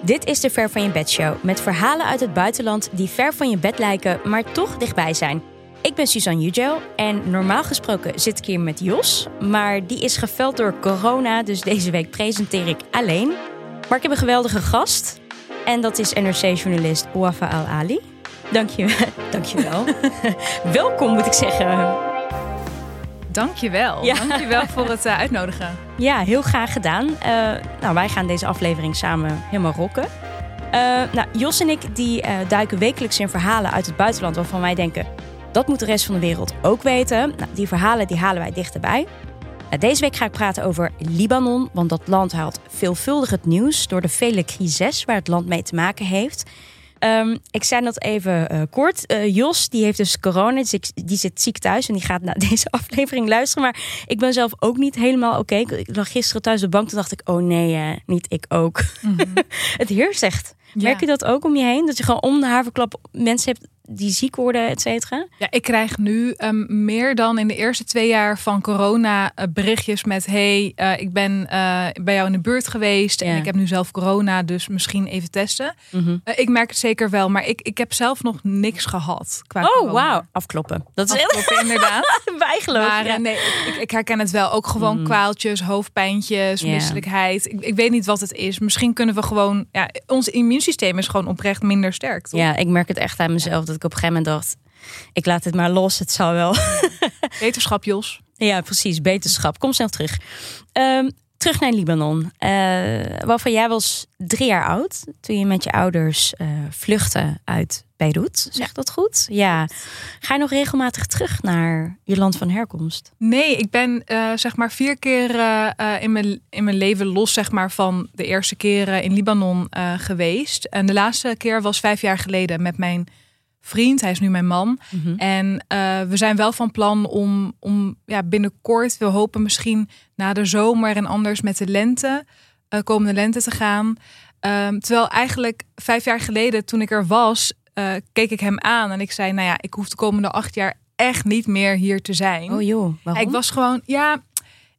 Dit is de Ver van je bed show met verhalen uit het buitenland die ver van je bed lijken, maar toch dichtbij zijn. Ik ben Suzanne Ugel en normaal gesproken zit ik hier met Jos, maar die is geveld door corona, dus deze week presenteer ik alleen. Maar ik heb een geweldige gast en dat is NRC-journalist Wafa Al-Ali. Dank je, dankjewel. Welkom moet ik zeggen. Dankjewel. Ja. Dankjewel voor het eh, uitnodigen. Ja, heel graag gedaan. Eh, nou, wij gaan deze aflevering samen helemaal rocken. Eh, nou, Jos en ik die, duiken wekelijks in verhalen uit het buitenland waarvan wij denken dat moet de rest van de wereld ook weten. Nou, die verhalen die halen wij dichterbij. Nou, deze week ga ik praten over Libanon, want dat land haalt veelvuldig het nieuws door de vele crises waar het land mee te maken heeft. Ehm, ik zei dat even eh, kort. Eh, Jos, die heeft dus corona, dus ik- die zit ziek thuis en die gaat naar deze aflevering luisteren. Maar ik ben zelf ook niet helemaal oké. Ik- Ik lag gisteren thuis op de bank, toen dacht ik, oh nee, eh, niet ik ook. het heerst echt. Merk je dat ook om je heen? Dat je gewoon om de haverklap mensen hebt die ziek worden, et cetera? Ja, ik krijg nu ehm, meer dan in de eerste twee jaar van corona eh, berichtjes met: hey, eh, ik ben eh, bij jou in de buurt geweest en ik heb nu zelf corona, dus misschien even testen. Mhm. Ik merk het zeker wel, maar ik, ik heb zelf nog niks gehad. Qua Oh, wauw. Afkloppen. Dat is heel Afkloppen, inderdaad. bijgeloof. Maar ja. nee, ik, ik herken het wel. Ook gewoon Mm. kwaaltjes, hoofdpijntjes, misselijkheid. Ik, ik weet niet wat het is. Misschien kunnen we gewoon... Ja, ons immuunsysteem is gewoon oprecht minder sterk. Toch? Ja, ik merk het echt aan mezelf dat ik op een gegeven moment dacht... ik laat het maar los, het zal wel. Wetenschap, Jos. ja, precies. Beterschap. Kom snel terug. Ehm, terug naar Libanon. Eh, waarvan jij was drie jaar oud toen je met je ouders eh vluchtte uit Beirut. Zeg Ja. dat goed? Ja. Ga je nog regelmatig terug naar je land van herkomst? Nee, ik ben eh, zeg maar vier keer in, mijn, in mijn leven los zeg maar, van de eerste keren in Libanon geweest. En de laatste keer was vijf jaar geleden met mijn vriend. Hij is nu mijn man. En eh, we zijn wel van plan om, om ja, binnenkort, we hopen misschien na de zomer en anders met de lente, eh, komende lente te gaan. Ehm, terwijl eigenlijk vijf jaar geleden, toen ik er was, eh, keek ik hem aan en ik zei: Nou ja, ik hoef de komende acht jaar echt niet meer hier te zijn. Oh joh, waarom? Ik was gewoon, ja,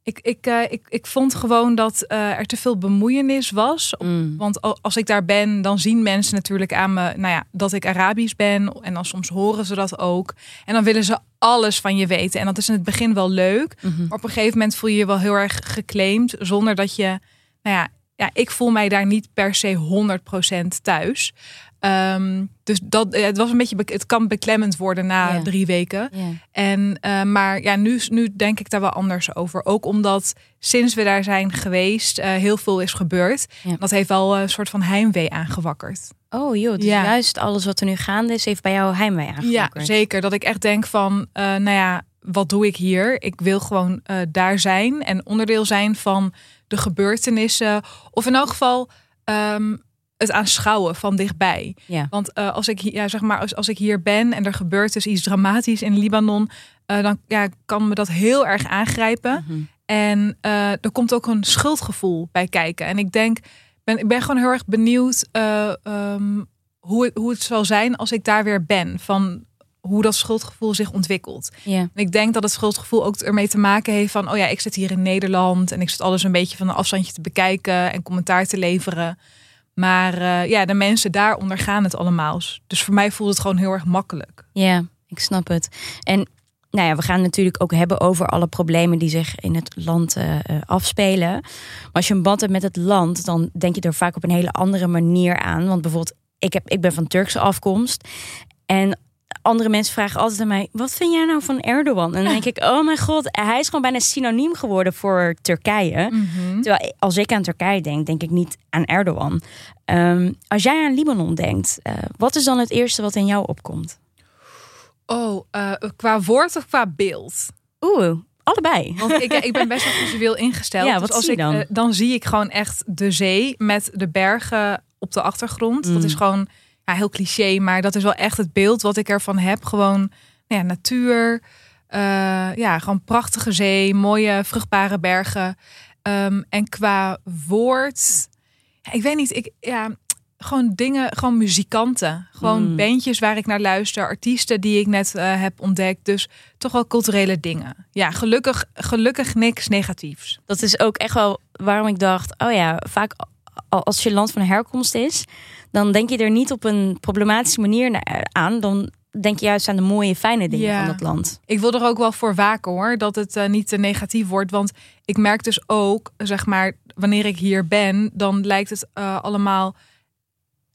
ik, ik, eh, ik, ik vond gewoon dat eh, er te veel bemoeienis was. Mm. Want al- als ik daar ben, dan zien mensen natuurlijk aan me nou ja, dat ik Arabisch ben. En dan soms horen ze dat ook. En dan willen ze alles van je weten. En dat is in het begin wel leuk. Mhm. Maar op een gegeven moment voel je je wel heel erg geclaimd. Zonder dat je, nou ja, ja ik voel mij daar niet per se 100% thuis. Ehm, dus dat, het was een beetje, be- het kan beklemmend worden na Ja. drie weken. Ja. En, eh, maar ja, nu, nu denk ik daar wel anders over. Ook omdat sinds we daar zijn geweest, eh, heel veel is gebeurd. Ja. Dat heeft wel een soort van heimwee aangewakkerd. Oh joh, dus Ja. juist alles wat er nu gaande is, heeft bij jou heimwee Ja, aangewakkerd. zeker. Dat ik echt denk van, eh, nou ja, wat doe ik hier? Ik wil gewoon daar zijn en onderdeel zijn van de gebeurtenissen. Of in elk geval ehm, het aanschouwen van dichtbij. Ja. Want eh, als ik hier, ja, zeg maar, als, als ik hier ben en er gebeurt dus iets dramatisch in Libanon, eh, dan ja, kan me dat heel erg aangrijpen. Mhm. En eh, er komt ook een schuldgevoel bij kijken. En ik denk, ben, ik ben gewoon heel erg benieuwd eh, ehm, hoe, het, hoe het zal zijn als ik daar weer ben. Van hoe dat schuldgevoel zich ontwikkelt. Ja. En ik denk dat het schuldgevoel ook ermee te maken heeft van, oh ja, ik zit hier in Nederland en ik zit alles een beetje van een afstandje te bekijken en commentaar te leveren. Maar eh, ja, de mensen daar ondergaan het allemaal. Dus voor mij voelt het gewoon heel erg makkelijk. Ja, ik snap het. En nou ja, we gaan natuurlijk ook hebben over alle problemen die zich in het land eh, eh, afspelen. Maar als je een band hebt met het land, dan denk je er vaak op een hele andere manier aan. Want bijvoorbeeld, ik, heb, ik ben van Turkse afkomst. En andere mensen vragen altijd aan mij: wat vind jij nou van Erdogan? En dan denk ik: oh mijn god, hij is gewoon bijna synoniem geworden voor Turkije. Terwijl als ik aan Turkije denk, denk ik niet aan Erdogan. Ehm, als jij aan Libanon denkt, eh, wat is dan het eerste wat in jou opkomt? Oh, eh, qua woord of qua beeld? Oeh, allebei. Want ik, ik ben best wel visueel ingesteld. Ja, dus wat als zie je ik, dan? eh, dan zie ik gewoon echt de zee met de bergen op de achtergrond. Dat Mm. is gewoon ja, heel cliché, maar dat is wel echt het beeld wat ik ervan heb. Gewoon nou ja, natuur, eh, ja, gewoon prachtige zee, mooie vruchtbare bergen. Ehm, en qua woord, ja, ik weet niet, ik, ja, gewoon dingen, gewoon muzikanten. Gewoon Mm. bandjes waar ik naar luister, artiesten die ik net eh, heb ontdekt. Dus toch wel culturele dingen. Ja, gelukkig, gelukkig niks negatiefs. Dat is ook echt wel waarom ik dacht, oh ja, vaak als je land van herkomst is, dan denk je er niet op een problematische manier aan. Dan denk je juist aan de mooie, fijne dingen van het land. Ik wil er ook wel voor waken hoor, dat het uh, niet te negatief wordt. Want ik merk dus ook, zeg maar, wanneer ik hier ben, dan lijkt het uh, allemaal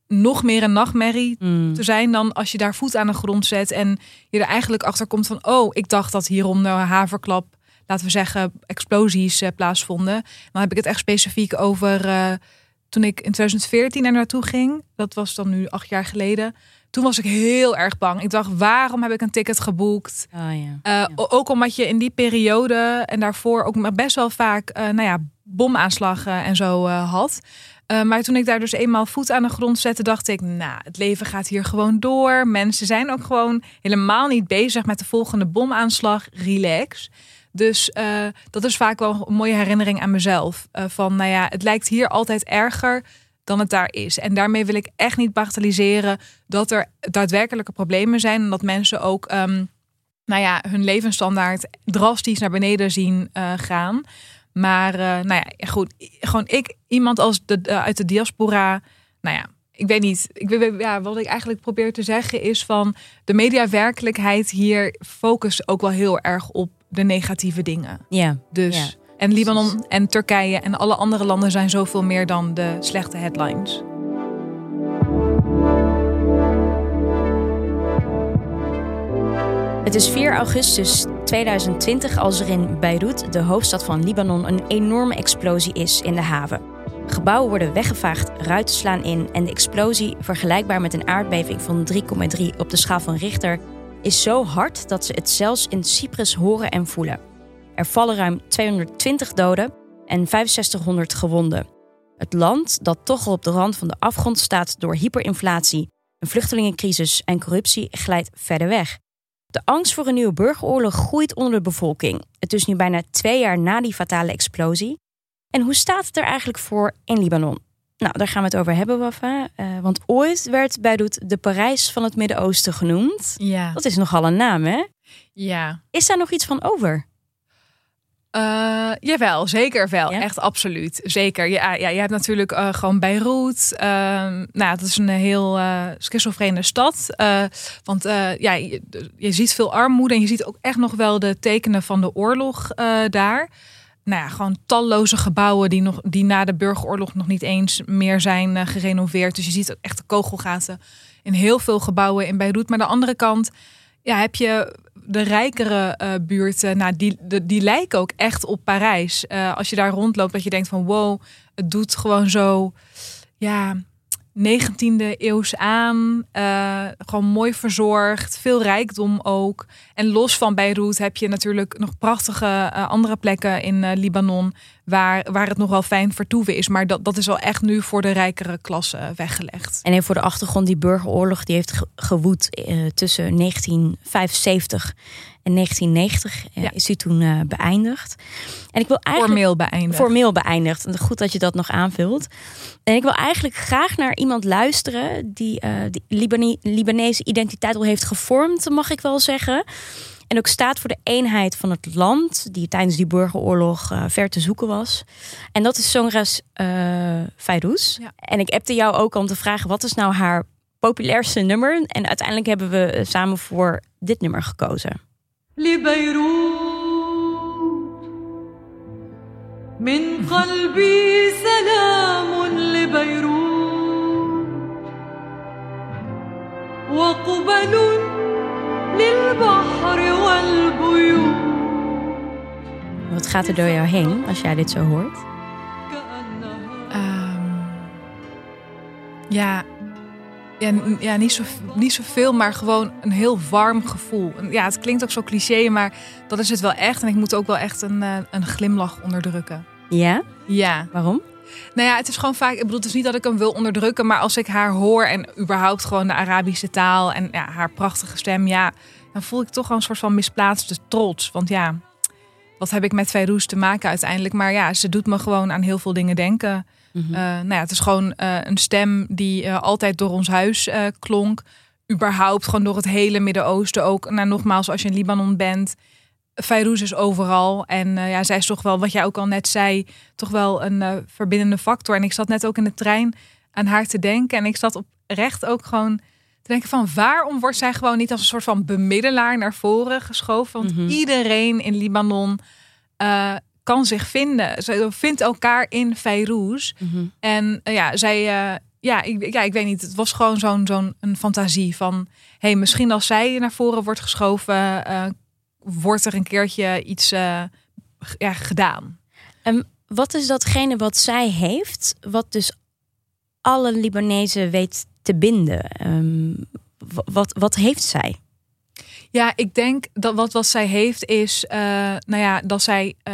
nog meer een nachtmerrie mm. te zijn dan als je daar voet aan de grond zet en je er eigenlijk achter komt van, oh, ik dacht dat hieronder haverklap, laten we zeggen, explosies uh, plaatsvonden. Dan heb ik het echt specifiek over toen ik in 2014 er naartoe ging. Dat was dan nu acht jaar geleden. Toen was ik heel erg bang. Ik dacht, waarom heb ik een ticket geboekt? Oh, ja. Uh, Ook omdat je in die periode en daarvoor ook best wel vaak, nou ja, bomaanslagen en zo had. Uh, maar toen ik daar dus eenmaal voet aan de grond zette, dacht ik, nou, het leven gaat hier gewoon door. Mensen zijn ook gewoon helemaal niet bezig met de volgende bomaanslag. Relax. Dus uh, dat is vaak wel een mooie herinnering aan mezelf. Uh, van, nou ja, het lijkt hier altijd erger dan het daar is. En daarmee wil ik echt niet bagatelliseren dat er daadwerkelijke problemen zijn. En dat mensen ook, um, nou ja, hun levensstandaard drastisch naar beneden zien gaan. Maar nou ja, goed. Gewoon ik, iemand als de, uit de diaspora. Nou ja, ik weet niet. Ik, weet, ja, wat ik eigenlijk probeer te zeggen is van de mediawerkelijkheid hier focust ook wel heel erg op de negatieve dingen. Ja. Dus. Ja. En Libanon en Turkije en alle andere landen zijn zoveel meer dan de slechte headlines. Het is 4 augustus 2020 als er in Beirut, de hoofdstad van Libanon, een enorme explosie is in de haven. Gebouwen worden weggevaagd, ruiten slaan in en de explosie, vergelijkbaar met een aardbeving van 3,3 op de schaal van Richter, is zo hard dat ze het zelfs in Cyprus horen en voelen. Er vallen ruim 220 doden en 6500 gewonden. Het land, dat toch al op de rand van de afgrond staat door hyperinflatie, een vluchtelingencrisis en corruptie, glijdt verder weg. De angst voor een nieuwe burgeroorlog groeit onder de bevolking. Het is nu bijna twee jaar na die fatale explosie. En hoe staat het er eigenlijk voor in Libanon? Nou, daar gaan we het over hebben, Wafa. Uh, want ooit werd Beirut de Parijs van het Midden-Oosten genoemd. Ja. Dat is nogal een naam, hè? Ja. Is daar nog iets van over? Uh, jawel, zeker wel. Ja? Echt absoluut. Zeker. Ja, ja, je hebt natuurlijk uh, gewoon Beirut. Uh, nou, dat is een heel schizofrene stad. want ja, je, je, ziet veel armoede en je ziet ook echt nog wel de tekenen van de oorlog daar. Nou ja, gewoon talloze gebouwen die, nog, die na de burgeroorlog nog niet eens meer zijn gerenoveerd. Dus je ziet ook echt de kogelgaten in heel veel gebouwen in Beirut. Maar aan de andere kant ja, heb je de rijkere uh, buurten, nou, die, die lijken ook echt op Parijs. Uh, als je daar rondloopt, dat je denkt van wow, het doet gewoon zo, ja, 19e eeuws aan. Uh, gewoon mooi verzorgd, veel rijkdom ook. En los van Beirut heb je natuurlijk nog prachtige andere plekken in Libanon. Waar, waar het nog wel fijn vertoeven is. Maar dat, dat is wel echt nu voor de rijkere klasse weggelegd. En even voor de achtergrond, die burgeroorlog die heeft gewoed tussen 1975 en 1990 ja. is die toen uh, beëindigd. En ik wil eigenlijk formeel beëindigd. Formeel beëindigd. Goed dat je dat nog aanvult. En ik wil eigenlijk graag naar iemand luisteren die uh, die Libane Libanese identiteit al heeft gevormd, mag ik wel zeggen. En ook staat voor de eenheid van het land, die tijdens die burgeroorlog uh, ver te zoeken was. En dat is Songras uh. Ja. En ik appte jou ook om te vragen, wat is nou haar populairste nummer? En uiteindelijk hebben we samen voor dit nummer gekozen. لبيروت من قلبي سلام لبيروت وقبل للبحر والبيوت Wat gaat er door jou heen als jij dit zo hoort? Um, ja, ja, ja niet, zo, niet zoveel, maar gewoon een heel warm gevoel. Ja, het klinkt ook zo cliché, maar dat is het wel echt. En ik moet ook wel echt een, een glimlach onderdrukken. Ja? Ja. Waarom? Nou ja, het is gewoon vaak. Ik bedoel, het is niet dat ik hem wil onderdrukken, maar als ik haar hoor en überhaupt gewoon de Arabische taal en ja, haar prachtige stem, ja, dan voel ik toch wel een soort van misplaatste trots. Want ja, wat heb ik met Feyrouz te maken uiteindelijk? Maar ja, ze doet me gewoon aan heel veel dingen denken. Mm -hmm. uh, nou ja, het is gewoon uh, een stem die uh, altijd door ons huis klonk. Überhaupt gewoon door het hele Midden-Oosten ook. Nou, nogmaals, als je in Libanon bent, Feyrouz is overal. En eh, ja, zij is toch wel, wat jij ook al net zei, toch wel een eh, verbindende factor. En ik zat net ook in de trein aan haar te denken. En ik zat oprecht ook gewoon te denken van waarom wordt zij gewoon niet als een soort van bemiddelaar naar voren geschoven? Want Mhm. iedereen in Libanon eh, kan zich vinden. Ze vindt elkaar in Feyrouz. Mhm. En eh, ja, zij, eh, ja, ik, ja, ik weet niet. Het was gewoon zo'n zo'n een fantasie van, hey, misschien als zij naar voren wordt geschoven, wordt er een keertje iets ja, gedaan. Wat is datgene wat zij heeft, wat dus alle Libanezen weet te binden? Ehm, wa- wat, wat heeft zij? Ja, ik denk dat wat, wat zij heeft is, eh, nou ja, dat zij eh,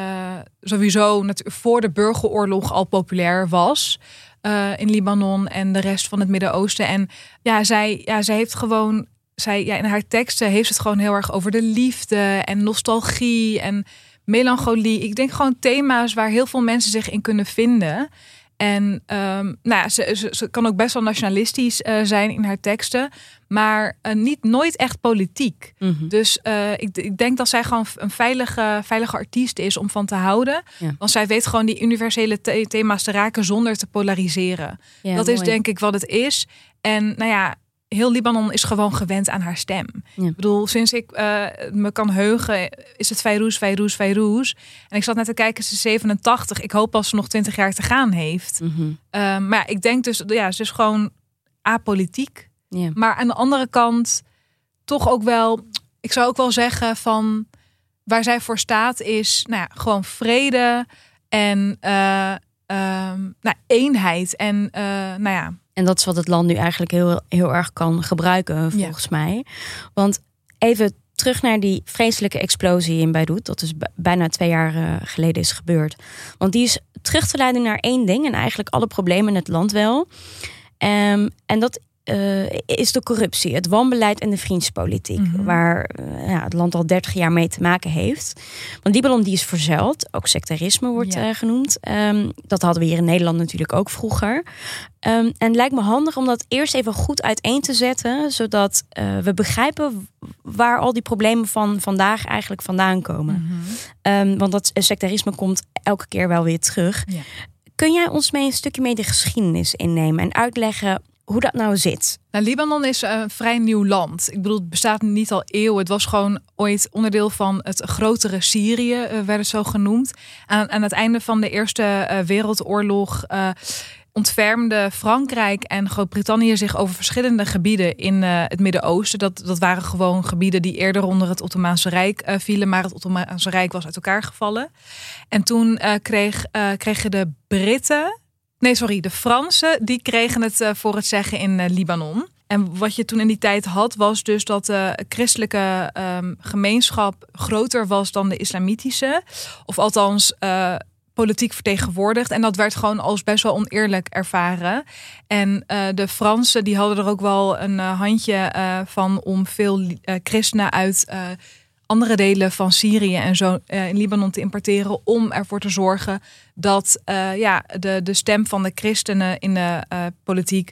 sowieso voor de burgeroorlog al populair was. eh, in Libanon en de rest van het Midden-Oosten. En ja, zij, ja, zij heeft gewoon, zij, ja, in haar teksten heeft ze het gewoon heel erg over de liefde en nostalgie en melancholie. Ik denk gewoon thema's waar heel veel mensen zich in kunnen vinden. En ehm, nou ja, ze, ze, ze kan ook best wel nationalistisch eh, zijn in haar teksten, maar eh, niet nooit echt politiek. Mhm. Dus eh, ik, ik denk dat zij gewoon een veilige, veilige artiest is om van te houden. Ja. Want zij weet gewoon die universele the- thema's te raken zonder te polariseren. Ja, dat is denk ik wat het is. En nou ja, heel Libanon is gewoon gewend aan haar stem. Ja. Ik bedoel, sinds ik eh, me kan heugen, is het Feyrouz, Feyrouz, Feyrouz. En ik zat net te kijken, ze is 87. Ik hoop dat ze nog 20 jaar te gaan heeft. Mhm. Eh, maar ik denk dus, ja, ze is gewoon apolitiek. Ja. Maar aan de andere kant toch ook wel, ik zou ook wel zeggen van waar zij voor staat is, nou ja, gewoon vrede en eh, ehm, nou, eenheid. En eh, nou ja, En dat is wat het land nu eigenlijk heel, heel erg kan gebruiken, volgens mij. Want even terug naar die vreselijke explosie in Beirut, dat dus b- bijna twee jaar eh, geleden is gebeurd. Want die is terug te leiden naar één ding en eigenlijk alle problemen in het land wel. Ehm, en dat eh, is de corruptie, het wanbeleid en de vriendspolitiek, Mhm. waar eh, ja, het land al 30 jaar mee te maken heeft. Want Libanon die is verzeild, ook sectarisme wordt Ja. eh, genoemd. Ehm, dat hadden we hier in Nederland natuurlijk ook vroeger. Ehm, en het lijkt me handig om dat eerst even goed uiteen te zetten, zodat we begrijpen waar al die problemen van vandaag eigenlijk vandaan komen. Mhm. Ehm, want dat sectarisme komt elke keer wel weer terug. Ja. Kun jij ons mee een stukje mee de geschiedenis innemen en uitleggen hoe dat nou zit? Nou, Libanon is een vrij nieuw land. Ik bedoel, het bestaat niet al eeuwen. Het was gewoon ooit onderdeel van het grotere Syrië, eh, werd het zo genoemd. Aan, aan het einde van de Eerste eh, Wereldoorlog eh ontfermde Frankrijk en Groot-Brittannië zich over verschillende gebieden in eh, het Midden-Oosten. Dat, dat waren gewoon gebieden die eerder onder het Ottomaanse Rijk eh, vielen, maar het Ottomaanse Rijk was uit elkaar gevallen. En toen eh, kreeg, eh, kregen de Britten Nee, sorry, de Fransen die kregen het eh, voor het zeggen in eh, Libanon. En wat je toen in die tijd had, was dus dat de christelijke ehm, gemeenschap groter was dan de islamitische. Of althans eh, politiek vertegenwoordigd. En dat werd gewoon als best wel oneerlijk ervaren. En de Fransen die hadden er ook wel een handje van om veel christenen uit andere delen van Syrië en zo eh, in Libanon te importeren. Om ervoor te zorgen dat eh, ja, de, de stem van de christenen in de eh, politiek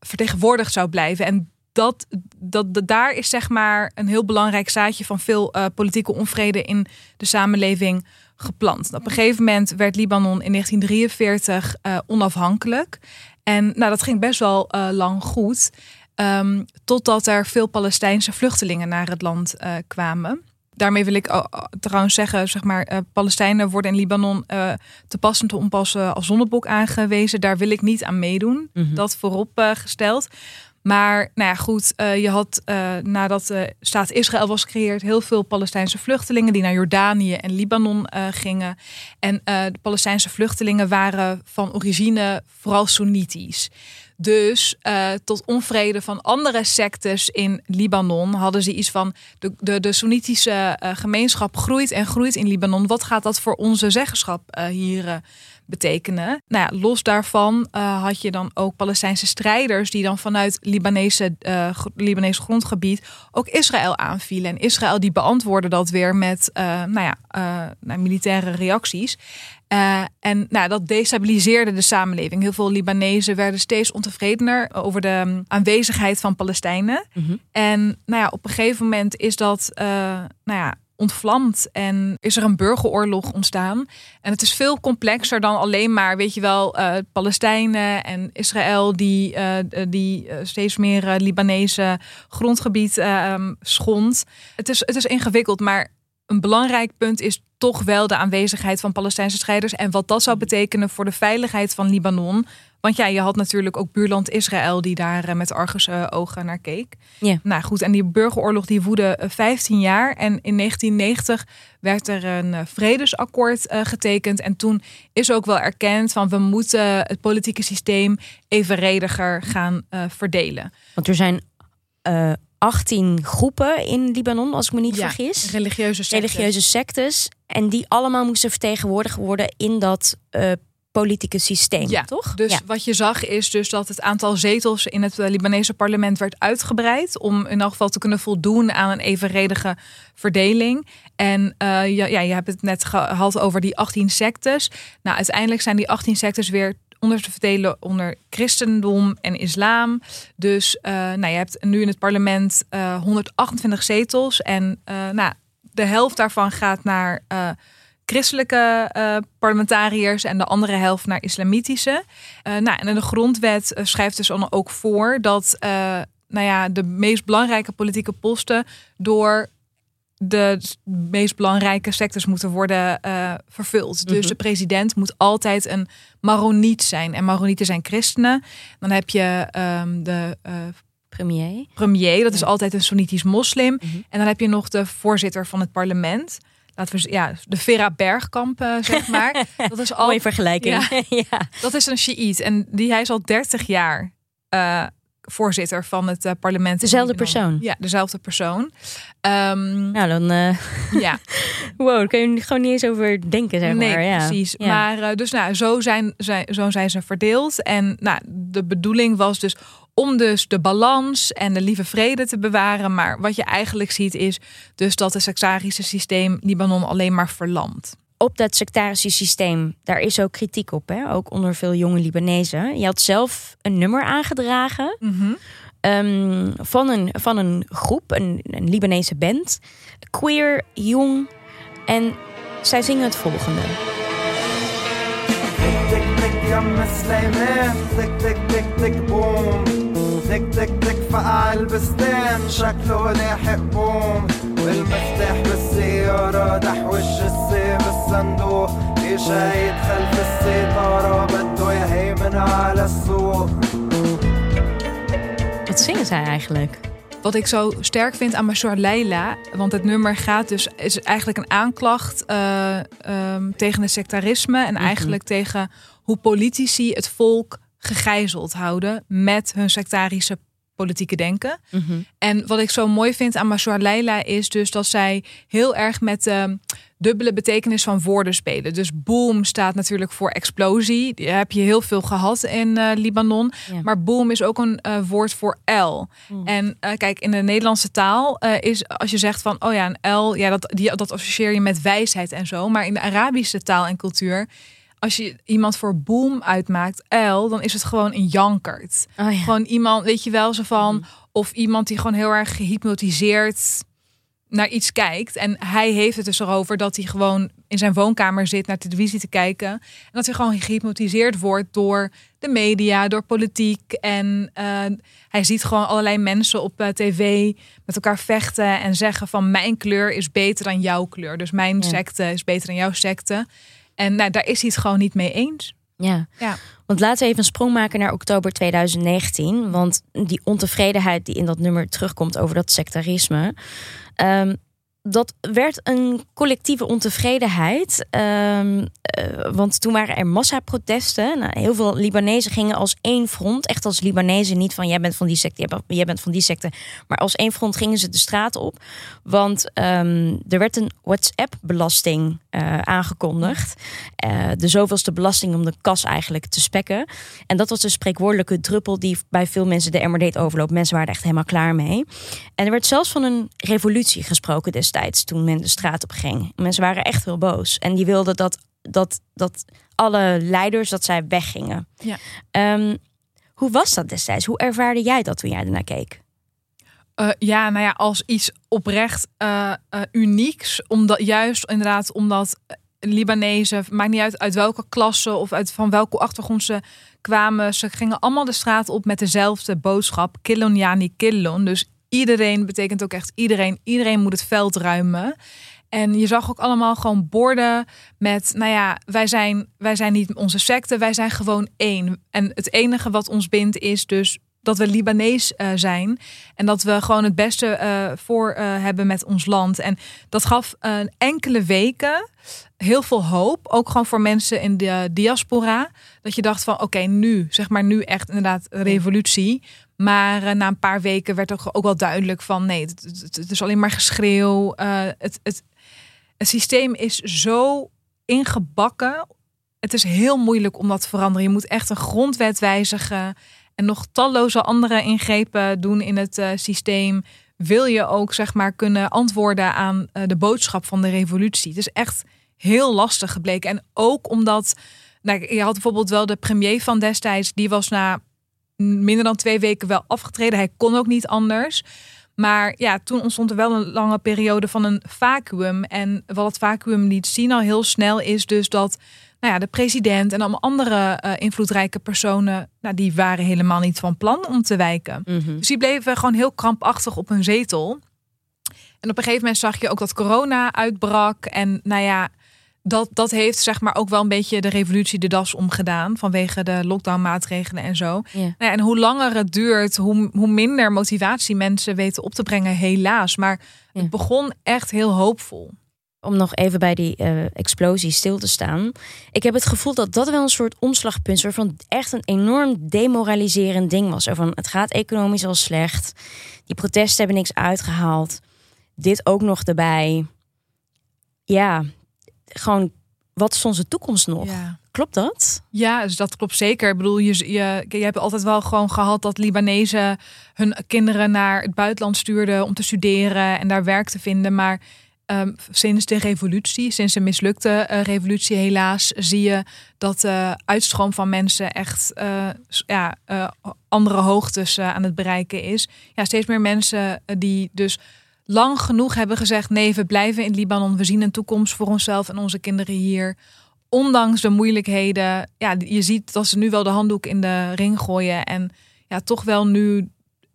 vertegenwoordigd zou blijven. En dat, dat, daar is zeg maar een heel belangrijk zaadje van veel politieke onvrede in de samenleving geplant. Op een gegeven moment werd Libanon in 1943 eh, onafhankelijk. En nou, dat ging best wel lang goed. ehm, totdat er veel Palestijnse vluchtelingen naar het land kwamen. Daarmee wil ik oh, oh, trouwens zeggen, zeg maar, eh, Palestijnen worden in Libanon eh, te pas en te onpas eh, als zonnebok aangewezen. Daar wil ik niet aan meedoen. Mhm. Dat voorop eh, gesteld. Maar nou ja, goed, je had uh, nadat de staat Israël was gecreëerd, heel veel Palestijnse vluchtelingen die naar Jordanië en Libanon gingen. En de Palestijnse vluchtelingen waren van origine vooral Soenitisch. Dus uh, tot onvrede van andere sectes in Libanon hadden ze iets van de, de, de Soenitische uh, gemeenschap groeit en groeit in Libanon. Wat gaat dat voor onze zeggenschap uh, hier betekenen? Nou ja, los daarvan had je dan ook Palestijnse strijders die dan vanuit Libanese, Libanese grondgebied ook Israël aanvielen. En Israël die beantwoordde dat weer met nou ja, nou, militaire reacties. Uh, en nou, dat destabiliseerde de samenleving. Heel veel Libanezen werden steeds ontevredener over de um, aanwezigheid van Palestijnen. Mhm. En nou ja, op een gegeven moment is dat uh, nou ja, ontvlamd en is er een burgeroorlog ontstaan. En het is veel complexer dan alleen maar, weet je wel, eh, Palestijnen en Israël die, eh, die eh, steeds meer eh, Libanese grondgebied eh, ehm, schond. Het is, het is ingewikkeld, maar een belangrijk punt is toch wel de aanwezigheid van Palestijnse strijders en wat dat zou betekenen voor de veiligheid van Libanon. Want ja, je had natuurlijk ook buurland Israël die daar eh, met argusogen ogen naar keek. Ja. Nou goed, en die burgeroorlog die woedde eh, 15 jaar. En in 1990 werd er een eh, vredesakkoord eh, getekend. En toen is ook wel erkend van we moeten het politieke systeem evenrediger gaan eh, verdelen. Want er zijn eh 18 groepen in Libanon, als ik me niet Ja, vergis. Religieuze sectes. Religieuze sectes. En die allemaal moesten vertegenwoordigd worden in dat eh, politieke systeem, Ja, toch? Dus Ja. wat je zag is dus dat het aantal zetels in het eh, Libanese parlement werd uitgebreid. Om in elk geval te kunnen voldoen aan een evenredige verdeling. En eh, ja, ja, je hebt het net gehad over die 18 sectes. Nou, uiteindelijk zijn die 18 sectes weer onder te verdelen onder christendom en islam. Dus eh, nou, je hebt nu in het parlement eh, 128 zetels. En eh, nou, de helft daarvan gaat naar eh, christelijke eh, parlementariërs en de andere helft naar islamitische. Eh, nou, en de grondwet eh, schrijft dus dan ook voor dat eh, nou ja, de meest belangrijke politieke posten door de meest belangrijke sectors moeten worden eh, vervuld. Dus Mhm. de president moet altijd een Maroniet zijn. En Maronieten zijn christenen. Dan heb je ehm, de eh, Premier. premier, dat is Ja. altijd een Soenitisch moslim. Mhm. En dan heb je nog de voorzitter van het parlement. Laten we ja, de Vera Bergkamp, eh, zeg maar. dat is al Mooie vergelijking. Ja. dat is een Shiït. En die, hij is al 30 jaar voorzitter van het eh, parlement. Dezelfde persoon? Ja, dezelfde persoon. Nou, dan... eh, ja, wow, daar kun je gewoon niet eens over denken, zeg nee, maar. Ja. precies. Ja. Maar eh, dus nou, zo zijn, zijn, zo zijn ze verdeeld. En nou, de bedoeling was dus om dus de balans en de lieve vrede te bewaren. Maar wat je eigenlijk ziet is dus dat het sectarische systeem Libanon alleen maar verlamt. Op dat sectarische systeem, daar is ook kritiek op, hè? ook onder veel jonge Libanezen. Je had zelf een nummer aangedragen ehm, van, een, van een groep, een, een Libanese band. Queer, jong. En zij zingen het volgende. تك تك يم سليمان تك تك تك تك بوم تك تك تك فقع البستان شكله لاحق بوم والمفتاح بالسيارة دحوش السي بالصندوق في شايد خلف الستارة بده يهيمن على السوق Wat zingen zij eigenlijk? Wat ik zo sterk vind aan Mashour Leila, want het nummer gaat dus is eigenlijk een aanklacht eh, ehm, tegen het sectarisme en eigenlijk tegen hoe politici het volk gegijzeld houden met hun sectarische politieke denken. En wat ik zo mooi vind aan Mashour Leila is dus dat zij heel erg met de dubbele betekenis van woorden spelen. Dus boom staat natuurlijk voor explosie. Die heb je heel veel gehad in eh, Libanon. Ja. Maar boom is ook een eh, woord voor L. En eh, kijk, in de Nederlandse taal is als je zegt van oh ja, een L, ja, dat, die, dat associeer je met wijsheid en zo. Maar in de Arabische taal en cultuur, als je iemand voor boom uitmaakt, L, dan is het gewoon een jankert. Oh ja. Gewoon iemand, weet je wel, zo van. Of iemand die gewoon heel erg gehypnotiseerd naar iets kijkt. En hij heeft het dus erover dat hij gewoon in zijn woonkamer zit naar televisie te kijken. En dat hij gewoon gehypnotiseerd wordt door de media, door politiek. En eh, hij ziet gewoon allerlei mensen op eh, tv met elkaar vechten en zeggen van mijn kleur is beter dan jouw kleur. Dus mijn Ja. secte is beter dan jouw secte. En nou, daar is hij het gewoon niet mee eens. Ja. Ja. Want laten we even een sprong maken naar oktober 2019. Want die ontevredenheid die in dat nummer terugkomt over dat sectarisme. ehm, dat werd een collectieve ontevredenheid. Ehm, eh, want toen waren er massaprotesten. Nou, heel veel Libanezen gingen als één front. Echt als Libanezen. Niet van jij bent van die secte, jij bent- van die secte. Maar als één front gingen ze de straat op. Want ehm, er werd een WhatsApp-belasting eh, aangekondigd. Eh, de zoveelste belasting om de kas eigenlijk te spekken. En dat was de spreekwoordelijke druppel die bij veel mensen de emmer deed overlopen. Mensen waren er echt helemaal klaar mee. En er werd zelfs van een revolutie gesproken destijds toen men de straat op ging. Mensen waren echt heel boos. En die wilden dat, dat, dat alle leiders dat zij weggingen. Ja. Ehm, hoe was dat destijds? Hoe ervaarde jij dat toen jij ernaar keek? Eh, ja, nou ja, als iets oprecht eh, eh, unieks. Omdat, juist inderdaad omdat Libanezen, maakt niet uit uit welke klasse of uit van welke achtergrond ze kwamen. Ze gingen allemaal de straat op met dezelfde boodschap. Killon yani killon. Dus iedereen betekent ook echt iedereen. Iedereen moet het veld ruimen. En je zag ook allemaal gewoon borden met, nou ja, wij zijn, wij zijn niet onze secte, wij zijn gewoon één. En het enige wat ons bindt is dus dat we Libanees eh, zijn. En dat we gewoon het beste eh, voor eh, hebben met ons land. En dat gaf enkele weken heel veel hoop. Ook gewoon voor mensen in de diaspora. Dat je dacht van oké, nu, zeg maar nu echt inderdaad revolutie. Maar na een paar weken werd ook, ook wel duidelijk van nee, het, het- is alleen maar geschreeuw. Het, het, het systeem is zo ingebakken. Het is heel moeilijk om dat te veranderen. Je moet echt een grondwet wijzigen. En nog talloze andere ingrepen doen in het eh, systeem. Wil je ook zeg maar kunnen antwoorden aan eh, de boodschap van de revolutie. Het is echt heel lastig gebleken. En ook omdat, nou, je had bijvoorbeeld wel de premier van destijds, die was na minder dan twee weken wel afgetreden. Hij kon ook niet anders. Maar ja, toen ontstond er wel een lange periode van een vacuüm. En wat het vacuüm liet zien al heel snel is dus dat nou ja, de president en allemaal andere eh, invloedrijke personen, nou, die waren helemaal niet van plan om te wijken. Mhm. Dus die bleven gewoon heel krampachtig op hun zetel. En op een gegeven moment zag je ook dat corona uitbrak. En nou ja, dat, dat heeft zeg maar ook wel een beetje de revolutie de das omgedaan. Vanwege de lockdown-maatregelen en zo. Ja. Nou ja, en hoe langer het duurt, hoe, hoe minder motivatie mensen weten op te brengen, helaas. Maar Ja. het begon echt heel hoopvol. Om nog even bij die eh, explosie stil te staan. Ik heb het gevoel dat dat wel een soort omslagpunt is. Waarvan echt een enorm demoraliserend ding was. Van, het gaat economisch al slecht. Die protesten hebben niks uitgehaald. Dit ook nog erbij. Ja, gewoon, wat is onze toekomst nog? Ja. Klopt dat? Ja, dus dat klopt zeker. Ik bedoel, je, je, je hebt altijd wel gewoon gehad dat Libanezen hun kinderen naar het buitenland stuurden om te studeren en daar werk te vinden. Maar ehm, sinds de revolutie, sinds de mislukte eh, revolutie helaas, zie je dat de uitstroom van mensen echt eh, ja, eh, andere hoogtes aan het bereiken is. Ja, steeds meer mensen die dus lang genoeg hebben gezegd: nee, we blijven in Libanon, we zien een toekomst voor onszelf en onze kinderen hier ondanks de moeilijkheden, ja, je ziet dat ze nu wel de handdoek in de ring gooien. En ja, toch wel nu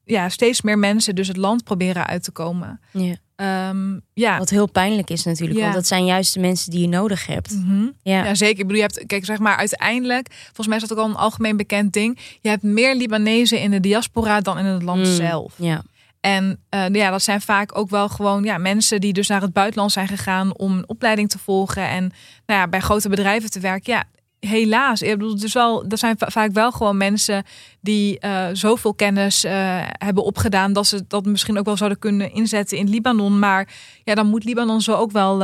ja, steeds meer mensen dus het land proberen uit te komen. Ja. Ehm, ja. Wat heel pijnlijk is natuurlijk. Ja. Want dat zijn juist de mensen die je nodig hebt. Mhm. Ja. Ja, zeker. Ik bedoel, je hebt, kijk, zeg maar, uiteindelijk, volgens mij is dat ook al een algemeen bekend ding. Je hebt meer Libanezen in de diaspora dan in het land Mm, zelf. Ja. En eh, ja, dat zijn vaak ook wel gewoon ja, mensen die dus naar het buitenland zijn gegaan om een opleiding te volgen en nou ja, bij grote bedrijven te werken. Ja, helaas. Ik bedoel, dus wel, er zijn va- vaak wel gewoon mensen die eh, zoveel kennis eh, hebben opgedaan dat ze dat misschien ook wel zouden kunnen inzetten in Libanon. Maar ja, dan moet Libanon zo ook wel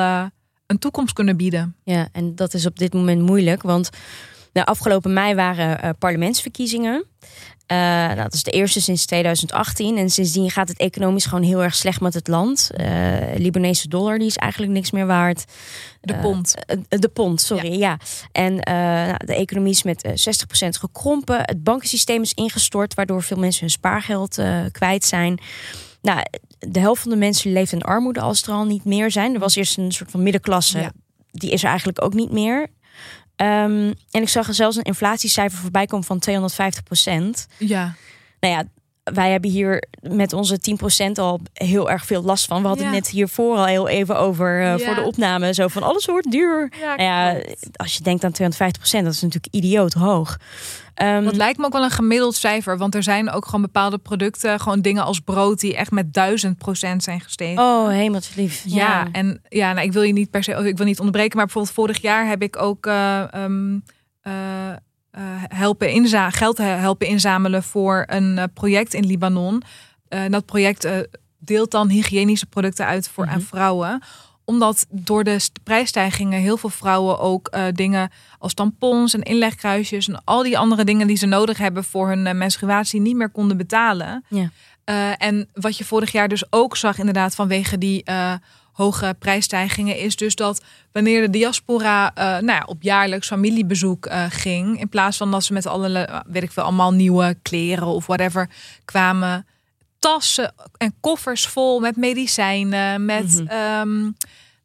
een toekomst kunnen bieden. Ja, en dat is op dit moment moeilijk, want de afgelopen mei waren parlementsverkiezingen. Nou, dat is de eerste sinds 2018 en sindsdien gaat het economisch gewoon heel erg slecht met het land. Eh Libanese dollar die is eigenlijk niks meer waard. De Eh, pond. de pond, sorry, ja. En nou, de economie is met eh, 60% gekrompen. Het bankensysteem is ingestort, waardoor veel mensen hun spaargeld kwijt zijn. Nou, de helft van de mensen leeft in armoede als er al niet meer zijn. Er was eerst een soort van middenklasse, Ja. die is er eigenlijk ook niet meer. Ehm, en ik zag er zelfs een inflatiecijfer voorbij komen van 250% Ja, Nou ja, wij hebben hier met onze 10% al heel erg veel last van. We hadden Ja. het net hiervoor al heel even over eh, Ja. voor de opname. Zo van alles wordt duur. ja, Nou als je denkt aan 250% dat is natuurlijk idioot hoog. Ehm, Dat lijkt me ook wel een gemiddeld cijfer, want er zijn ook gewoon bepaalde producten, gewoon dingen als brood, die echt met duizend procent zijn gestegen. oh, hemeltlief. Ja, Ja. en ja, nou, ik wil je niet per se, ik wil niet onderbreken, maar bijvoorbeeld vorig jaar heb ik ook eh, ehm, eh, eh, helpen inza geld he- helpen inzamelen voor een eh, project in Libanon. Eh, dat project eh, deelt dan hygiënische producten uit voor aan vrouwen omdat door de st- prijsstijgingen heel veel vrouwen ook eh, dingen als tampons en inlegkruisjes en al die andere dingen die ze nodig hebben voor hun eh, menstruatie niet meer konden betalen. Ja. Eh, en wat je vorig jaar dus ook zag, inderdaad, vanwege die eh, hoge prijsstijgingen, is dus dat wanneer de diaspora eh, nou ja, op jaarlijks familiebezoek eh, ging, in plaats van dat ze met alle, weet ik veel, allemaal nieuwe kleren of whatever kwamen, tassen en koffers vol met medicijnen, met Mhm. ehm,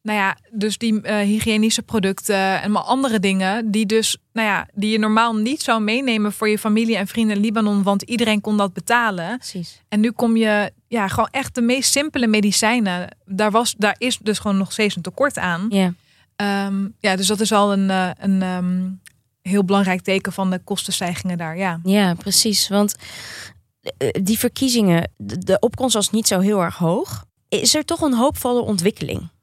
nou ja, dus die eh, hygiënische producten en maar andere dingen die dus, nou ja, die je normaal niet zou meenemen voor je familie en vrienden in Libanon, want iedereen kon dat betalen. Precies. En nu kom je, ja, gewoon echt de meest simpele medicijnen. Daar was, daar is dus gewoon nog steeds een tekort aan. Ja. Ehm, ja, dus dat is al een, eh, een ehm, heel belangrijk teken van de kostenstijgingen daar. Ja. Ja, precies. Want eh, die verkiezingen, de, de opkomst was niet zo heel erg hoog. Is er toch een hoopvolle ontwikkeling?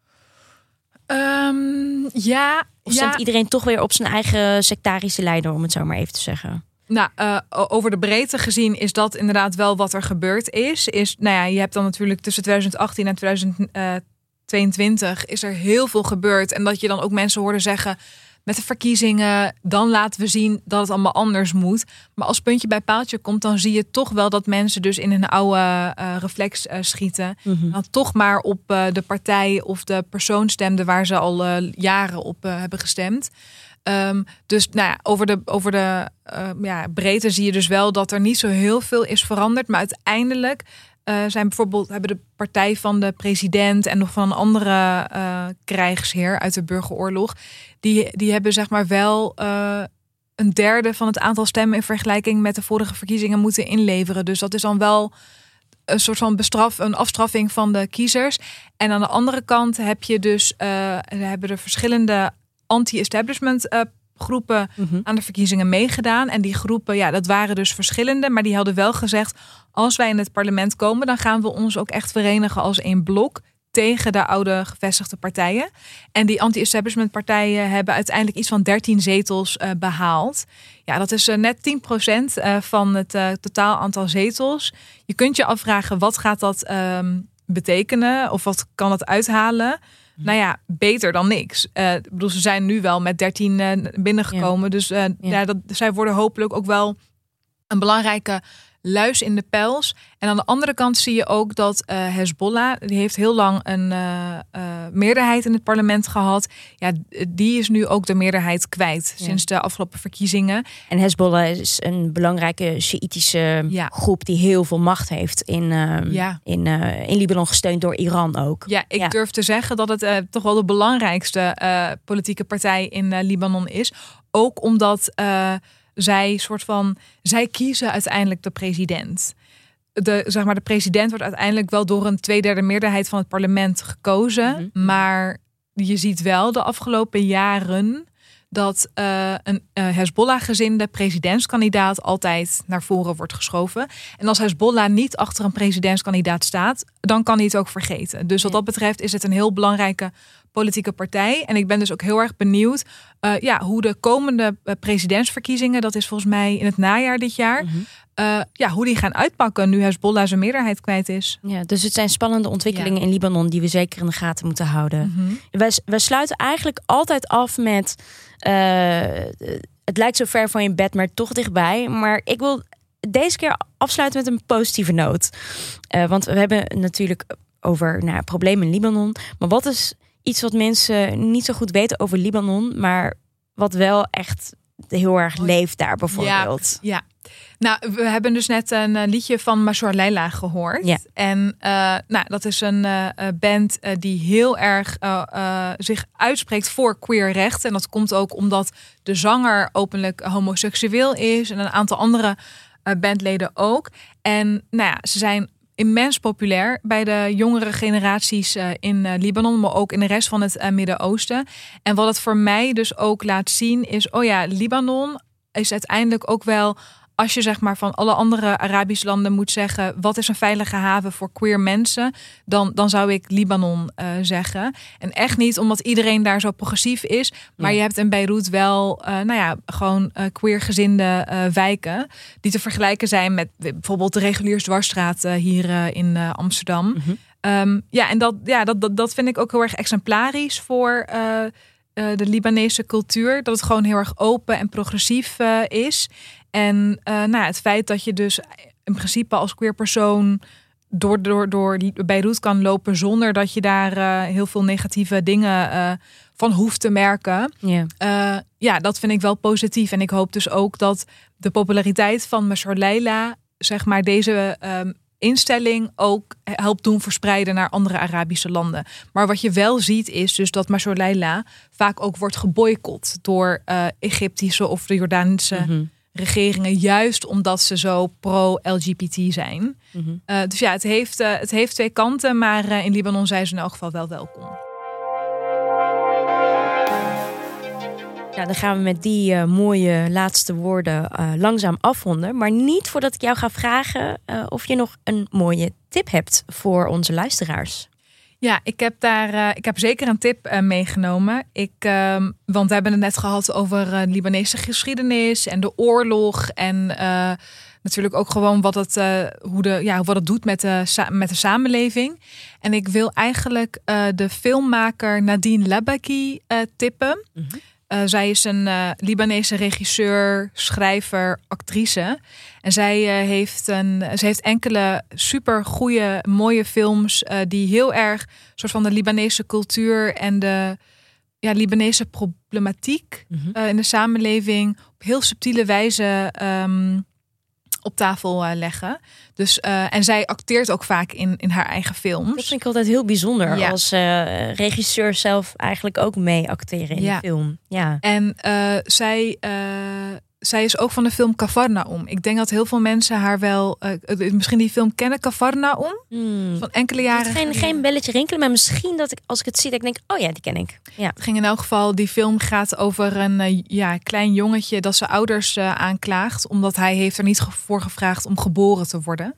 Ehm, ja, Of ja. iedereen toch weer op zijn eigen sectarische leider, om het zo maar even te zeggen? Nou, eh, over de breedte gezien is dat inderdaad wel wat er gebeurd is. is nou ja, je hebt dan natuurlijk tussen 2018 en 2022 is er heel veel gebeurd. En dat je dan ook mensen hoorde zeggen met de verkiezingen, dan laten we zien dat het allemaal anders moet. Maar als puntje bij paaltje komt, dan zie je toch wel dat mensen dus in een oude eh, reflex eh, schieten. Dan toch maar op eh, de partij of de persoon stemden waar ze al jaren op hebben gestemd. Ehm, dus nou ja, over de, over de ja, breedte zie je dus wel dat er niet zo heel veel is veranderd. Maar uiteindelijk eh, zijn bijvoorbeeld hebben de partij van de president en nog van een andere eh, krijgsheer uit de burgeroorlog, die, die hebben zeg maar wel eh, een derde van het aantal stemmen in vergelijking met de vorige verkiezingen moeten inleveren. Dus dat is dan wel een soort van bestraf, een afstraffing van de kiezers. En aan de andere kant heb je dus, hebben er verschillende anti-establishment groepen aan de verkiezingen meegedaan. En die groepen, ja, dat waren dus verschillende, maar die hadden wel gezegd: als wij in het parlement komen, dan gaan we ons ook echt verenigen als één blok tegen de oude gevestigde partijen. En die anti-establishment partijen hebben uiteindelijk iets van 13 zetels eh, behaald. Ja, dat is eh, net 10% eh, van het totaal aantal zetels. Je kunt je afvragen, wat gaat dat ehm, betekenen? Of wat kan dat uithalen? Nou ja, beter dan niks. Ik bedoel, ze zijn nu wel met 13 eh, binnengekomen. Dus eh, ja. dat, zij worden hopelijk ook wel een belangrijke luis in de pels. En aan de andere kant zie je ook dat eh Hezbollah, die heeft heel lang een eh, eh, meerderheid in het parlement gehad. Ja, die is nu ook de meerderheid kwijt Ja. sinds de afgelopen verkiezingen. En Hezbollah is een belangrijke Sjiitische Ja. groep die heel veel macht heeft in, Ja. in, in Libanon, gesteund door Iran ook. Ja, ik durf te zeggen dat het toch wel de belangrijkste politieke partij in Libanon is. Ook omdat zij soort van zij kiezen uiteindelijk de president. De, zeg maar, de president wordt uiteindelijk wel door een tweederde meerderheid van het parlement gekozen. Mhm. Maar je ziet wel de afgelopen jaren dat eh, een eh, Hezbollah-gezinde presidentskandidaat altijd naar voren wordt geschoven. En als Hezbollah niet achter een presidentskandidaat staat, dan kan hij het ook vergeten. Dus wat dat betreft is het een heel belangrijke politieke partij. En ik ben dus ook heel erg benieuwd eh, ja, hoe de komende eh, presidentsverkiezingen, dat is volgens mij in het najaar dit jaar, eh, ja, hoe die gaan uitpakken nu Hezbollah zijn meerderheid kwijt is. Ja, dus het zijn spannende ontwikkelingen in Libanon die we zeker in de gaten moeten houden. Wij, wij sluiten eigenlijk altijd af met. het lijkt zo ver van je bed, maar toch dichtbij. Maar ik wil deze keer afsluiten met een positieve noot. Want we hebben natuurlijk over nou, problemen in Libanon. Maar wat is iets wat mensen niet zo goed weten over Libanon, maar wat wel echt heel erg leeft daar bijvoorbeeld? Ja, nou, we hebben dus net een eh, liedje van Masor Leila gehoord. Ja. En eh, nou, dat is een eh, band eh, die heel erg zich uitspreekt voor queer rechten. En dat komt ook omdat de zanger openlijk homoseksueel is en een aantal andere bandleden ook. En nou ja, ze zijn immens populair bij de jongere generaties eh, in eh, Libanon, maar ook in de rest van het eh, Midden-Oosten. En wat het voor mij dus ook laat zien is, oh ja, Libanon is uiteindelijk ook wel, als je zeg maar van alle andere Arabische landen moet zeggen, wat is een veilige haven voor queer mensen, dan, dan zou ik Libanon eh, zeggen. En echt niet omdat iedereen daar zo progressief is, maar Ja. je hebt in Beirut wel, eh, nou ja, gewoon eh, queergezinde wijken die te vergelijken zijn met bijvoorbeeld de reguliersdwarsstraat eh, hier in Amsterdam. Mhm. Ehm, ja, en dat, ja, dat, dat, dat vind ik ook heel erg exemplarisch voor eh, de Libanese cultuur. Dat het gewoon heel erg open en progressief eh, is. En eh, nou, het feit dat je dus in principe als queer persoon door, door, door Beirut kan lopen zonder dat je daar heel veel negatieve dingen van hoeft te merken. Ja. Eh, ja, dat vind ik wel positief. En ik hoop dus ook dat de populariteit van Masar Leila, zeg maar, deze ehm, instelling ook helpt doen verspreiden naar andere Arabische landen. Maar wat je wel ziet is dus dat Masor Leila vaak ook wordt geboycott door eh, Egyptische of de Jordaanse Mhm. regeringen, juist omdat ze zo pro-LGBT zijn. Mhm. Eh, dus ja, het heeft, eh, het heeft twee kanten, maar in Libanon zijn ze in elk geval wel welkom. Nou, dan gaan we met die eh, mooie laatste woorden eh, langzaam afronden. Maar niet voordat ik jou ga vragen eh, of je nog een mooie tip hebt voor onze luisteraars. Ja, ik heb daar ik heb zeker een tip meegenomen. Ik, ehm, want we hebben het net gehad over Libanese geschiedenis en de oorlog. En natuurlijk ook gewoon wat het, hoe de, ja, wat het doet met de, met de samenleving. En ik wil eigenlijk de filmmaker Nadine Labaki tippen. Mhm. Eh, zij is een eh, Libanese regisseur, schrijver, actrice. En zij, eh, heeft, een, ze heeft enkele super goede, mooie films die heel erg soort van de Libanese cultuur en de ja, Libanese problematiek Mhm. in de samenleving op heel subtiele wijze ehm, op tafel eh, leggen. Dus, eh, en zij acteert ook vaak in, in haar eigen Dat films. vind ik altijd heel bijzonder Ja. als eh, regisseur zelf eigenlijk ook mee acteren in Ja. de film. Ja. En zij, zij is ook van de film Kafarnaum. Ik denk dat heel veel mensen haar wel, eh, misschien die film kennen, Kafarnaum. Hmm. Van enkele jaren geen, geen belletje rinkelen, maar misschien dat ik als ik het zie, dat ik denk, oh ja, die ken ik. Ja. Het ging in elk geval, die film gaat over een eh, ja, klein jongetje dat zijn ouders eh, aanklaagt. Omdat hij heeft er niet voor gevraagd om geboren te worden.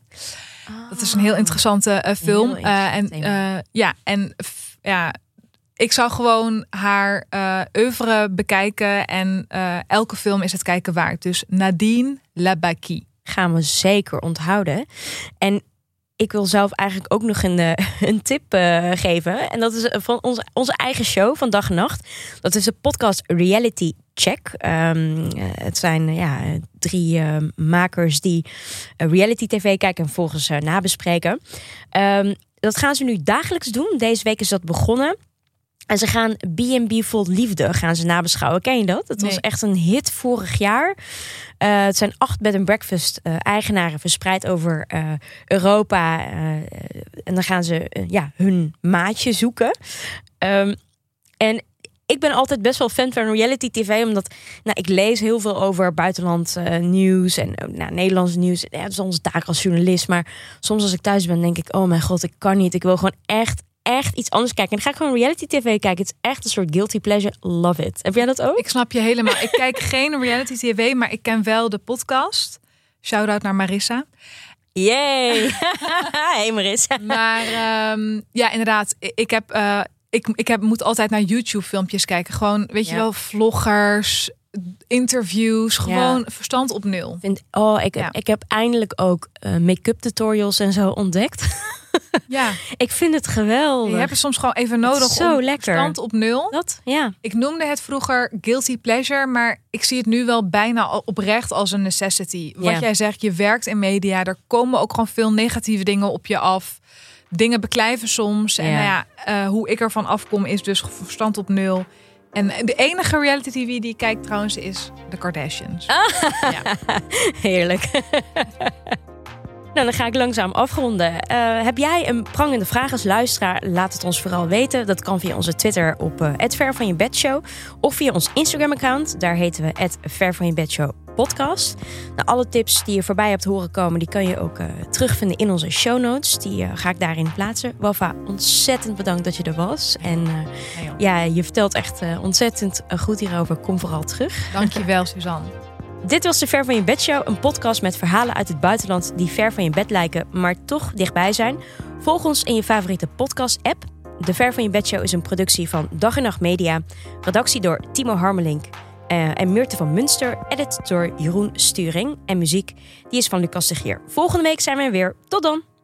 Dat is een heel interessante eh, film. Heel interessant en ja, en ja, ik zou gewoon haar eh oeuvre bekijken. En eh, elke film is het kijken waard. Dus Nadine Labaki. gaan we zeker onthouden. En ik wil zelf eigenlijk ook nog een, eh, een tip geven. En dat is van onze, onze eigen show van Dag en Nacht. Dat is de podcast Reality Check. Ehm, eh, het zijn ja, drie makers die reality tv kijken en volgens eh, nabespreken. Ehm, dat gaan ze nu dagelijks doen. Deze week is dat begonnen. En ze gaan B&B Vol Liefde gaan ze nabeschouwen. Ken je dat? Het was Nee. echt een hit vorig jaar. Eh, het zijn acht bed and breakfast eh, eigenaren verspreid over eh, Europa. en dan gaan ze ja, hun maatje zoeken. Ehm, en ik ben altijd best wel fan van reality tv, omdat nou, ik lees heel veel over buitenland nieuws en nou, Nederlands nieuws. Ja, dat is onze taak als journalist. Maar soms als ik thuis ben, denk ik, oh mijn god, ik kan niet. Ik wil gewoon echt, echt iets anders kijken. En dan ga ik gewoon reality tv kijken. Het is echt een soort guilty pleasure. Love it. Heb jij dat ook? Ik snap je helemaal. ik kijk geen reality tv, maar ik ken wel de podcast. Shout-out naar Marissa. Yay! hey Marissa. Maar ehm, ja, inderdaad. Ik heb, eh, ik, ik heb, moet altijd naar YouTube filmpjes kijken. Gewoon, weet je wel, vloggers, interviews. Gewoon verstand op nul. Vind, oh, ik, Ja. ik heb eindelijk ook eh, make-up tutorials en zo ontdekt. Ja, ik vind het geweldig. je hebt het soms gewoon even nodig zo om lekker. verstand op nul. dat? Ja. Ik noemde het vroeger guilty pleasure, maar ik zie het nu wel bijna oprecht als een necessity. Wat Ja. jij zegt, je werkt in media, er komen ook gewoon veel negatieve dingen op je af. Dingen beklijven soms. En nou ja, eh, hoe ik ervan afkom is dus verstand op nul. En de enige reality TV die ik kijk trouwens is The Kardashians. Ah. Ja. Heerlijk. Nou, dan ga ik langzaam afronden. Eh, heb jij een prangende vraag als luisteraar? Laat het ons vooral weten. Dat kan via onze Twitter op uh, Ver van je Bedshow. Of via ons Instagram-account. Daar heten we Ver van je Bedshow podcast. Nou, alle tips die je voorbij hebt horen komen, die kan je ook uh, terugvinden in onze show notes. Die uh, ga ik daarin plaatsen. Wafa, ontzettend bedankt dat je er was. En uh, ja, je vertelt echt ontzettend goed hierover. Kom vooral terug. Dankjewel, Suzanne. Dit was de Ver van je Bed Show, een podcast met verhalen uit het buitenland die ver van je bed lijken, maar toch dichtbij zijn. Volg ons in je favoriete podcast-app. De Ver van je Bed Show is een productie van Dag en Nacht Media. Redactie door Timo Harmelink uh, en Meerte van Munster. Edit door Jeroen Sturing. En muziek die is van Lucas de Geer. Volgende week zijn we weer. Tot dan!